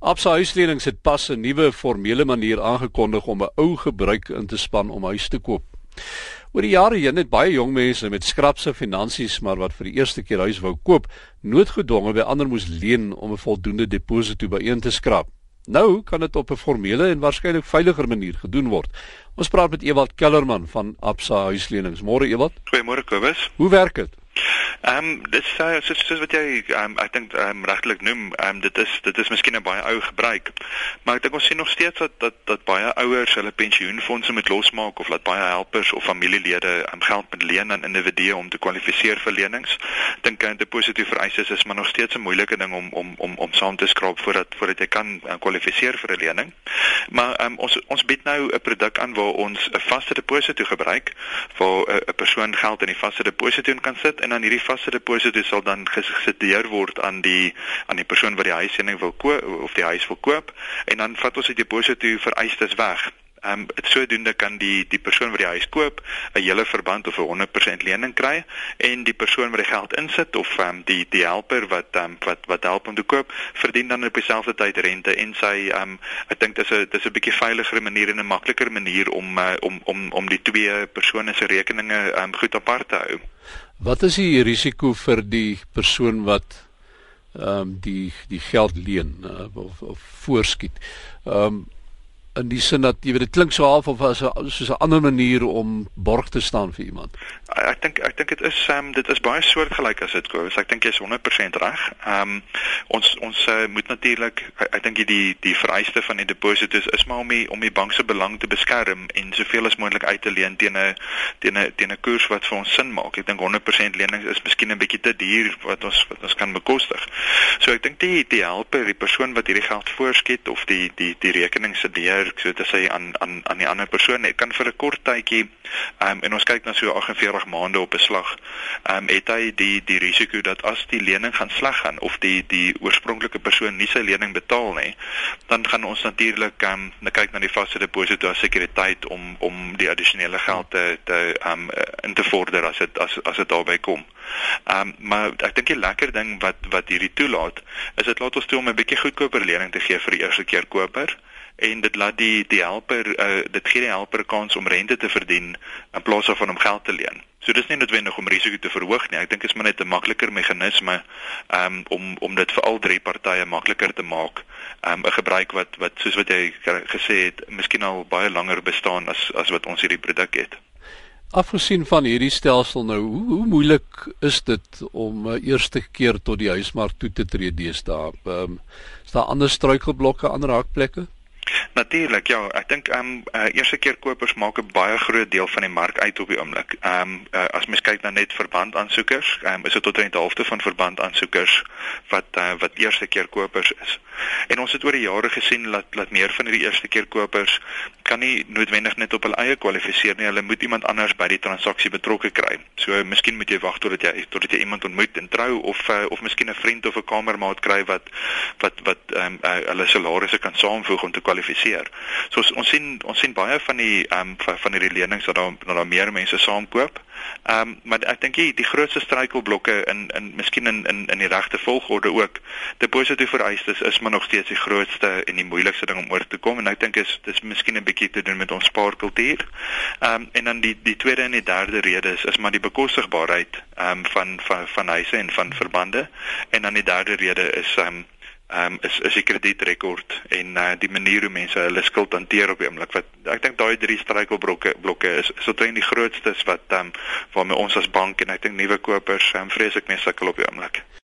Absa Huislenings het pas 'n nuwe formele manier aangekondig om 'n ou gebruik in te span om huis te koop. Oor die jare heen het baie jong mense met skrapse finansies maar wat vir die eerste keer huis wou koop, noodgedwonge by ander moes leen om 'n voldoende deposito byeen te skraap. Nou kan dit op 'n formele en waarskynlik veiliger manier gedoen word. Ons praat met Ewald Kellerman van Absa Huislenings. Môre Ewald. Goeiemôre Kobus. Hoe werk dit? Ehm um, dit sê uh, soos, soos wat jy ehm um, ek dink ehm um, regtelik noem, ehm um, dit is dit is miskien 'n baie ou gebruik. Maar ek dink ons sien nog steeds dat dat dat baie ouers hulle pensioenfonde moet losmaak of laat baie helpers of familielede um, geld met leen aan individue om te kwalifiseer vir lenings. Dink 'n deposito vereistes is maar nog steeds 'n moeilike ding om om om om saam te skraap voordat voordat jy kan uh, kwalifiseer vir 'n lening. Maar ehm um, ons ons bied nou 'n produk aan waar ons 'n vaste deposito gebruik waar 'n persoon geld in die vaste deposito kan sit en dan hierdie vaste deposito sal dan gesubsidieer word aan die aan die persoon wat die huiseening wil koop of die huis wil koop en dan vat ons die deposito vereistes weg. Ehm um, sodoende kan die die persoon wat die huis koop 'n hele verband of 'n 100% lening kry en die persoon wat die geld insit of ehm um, die die helper wat ehm um, wat wat help om te koop verdien dan op dieselfde tyd rente en sy ehm um, ek dink dis 'n dis 'n bietjie veiliger manier en 'n makliker manier om uh, om om om die twee persone se rekeninge ehm um, goed apart te hou. Wat is die risiko vir die persoon wat ehm um, die die geld leen uh, of, of voorskiet? Ehm um, in die sin dat jy weet dit klink so half of as 'n soos 'n ander manier om borg te staan vir iemand. Ek dink ek dink dit is um, dit is baie soortgelyk as dit. So ek dink jy is 100% reg. Ehm um, ons ons uh, moet natuurlik ek dink die die vereiste van die depositos is maar om die om die bank se belang te beskerm en soveel as moontlik uit te leen teen 'n teen 'n teen 'n koers wat vir ons sin maak. Ek dink 100% lenings is miskien 'n bietjie te duur wat ons wat ons kan bekostig. So ek dink die die helper, die persoon wat hierdie geld voorskiet of die die die rekening se deur so te sê aan aan aan die ander persoon net kan vir 'n kort tydjie ehm um, en ons kyk na so 48 maande op 'n slag ehm um, het hy die die risiko dat as die lening gaan sleg gaan of die die oorspronklike persoon nie sy lening betaal nie dan gaan ons natuurlik ehm um, kyk na die vaste deposito as sekuriteit om om die addisionele geld te te ehm um, in te vorder as dit as as dit daarby kom. Ehm um, maar ek dink die lekker ding wat wat hierdie toelaat is dit laat ons toe om 'n bietjie goedkoper lening te gee vir die eerste keer koper en dit laat die die helper uh, dit gee die helper kans om rente te verdien in plaas van om geld te leen. So dis nie noodwendig om risiko te verhoog nie. Ek dink dit is maar net 'n makliker meganisme um, om om dit vir al drie partye makliker te maak. 'n um, gebruik wat wat soos wat jy gesê het, miskien al baie langer bestaan as as wat ons hierdie produk het. Afgesien van hierdie stelsel nou, hoe, hoe moeilik is dit om uh, eerste keer tot die huismark toe te tree deesdae? Ehm um, is daar ander struikelblokke, ander hakplekke? Natuurlik, ja, ek dink ehm um, uh, eerste keer kopers maak 'n baie groot deel van die mark uit op die oomblik. Ehm um, uh, as mens kyk na net verbandaansoekers, ehm um, is dit tot 'n helfte van verbandaansoekers wat uh, wat eerste keer kopers is. En ons het oor die jare gesien dat dat meer van hierdie eerste keer kopers kan nie noodwendig net op hul eie kwalifiseer nie. Hulle moet iemand anders by die transaksie betrokke kry. So miskien moet jy wag totdat jy totdat jy iemand ontmoet en trou of uh, of miskien 'n vriend of 'n kamermaat kry wat wat wat ehm um, uh, hulle salarisse kan saamvoeg om te kwalifiseer. So ons, ons sien ons sien baie van die ehm um, van, hierdie lenings dat daar dat daar meer mense saamkoop. Ehm um, maar ek dink die, die grootste struikelblokke in in miskien in in in die regte volgorde ook. Deposito vereistes is maar nog steeds die grootste en die moeilikste ding om oor te kom en ek dink is dis miskien 'n bietjie te doen met ons spaarkultuur. Ehm um, en dan die die tweede en die derde rede is is maar die bekostigbaarheid ehm um, van van van huise en van verbande en dan die derde rede is ehm um, ehm um, is is die kredietrekord en uh, die manier hoe mense hulle skuld hanteer op die oomblik wat ek dink daai drie struikelblokke blokke is tot een die grootstes wat ehm um, waarmee ons as bank en ek dink nuwe kopers ehm um, vreeslik mee sukkel op die oomblik.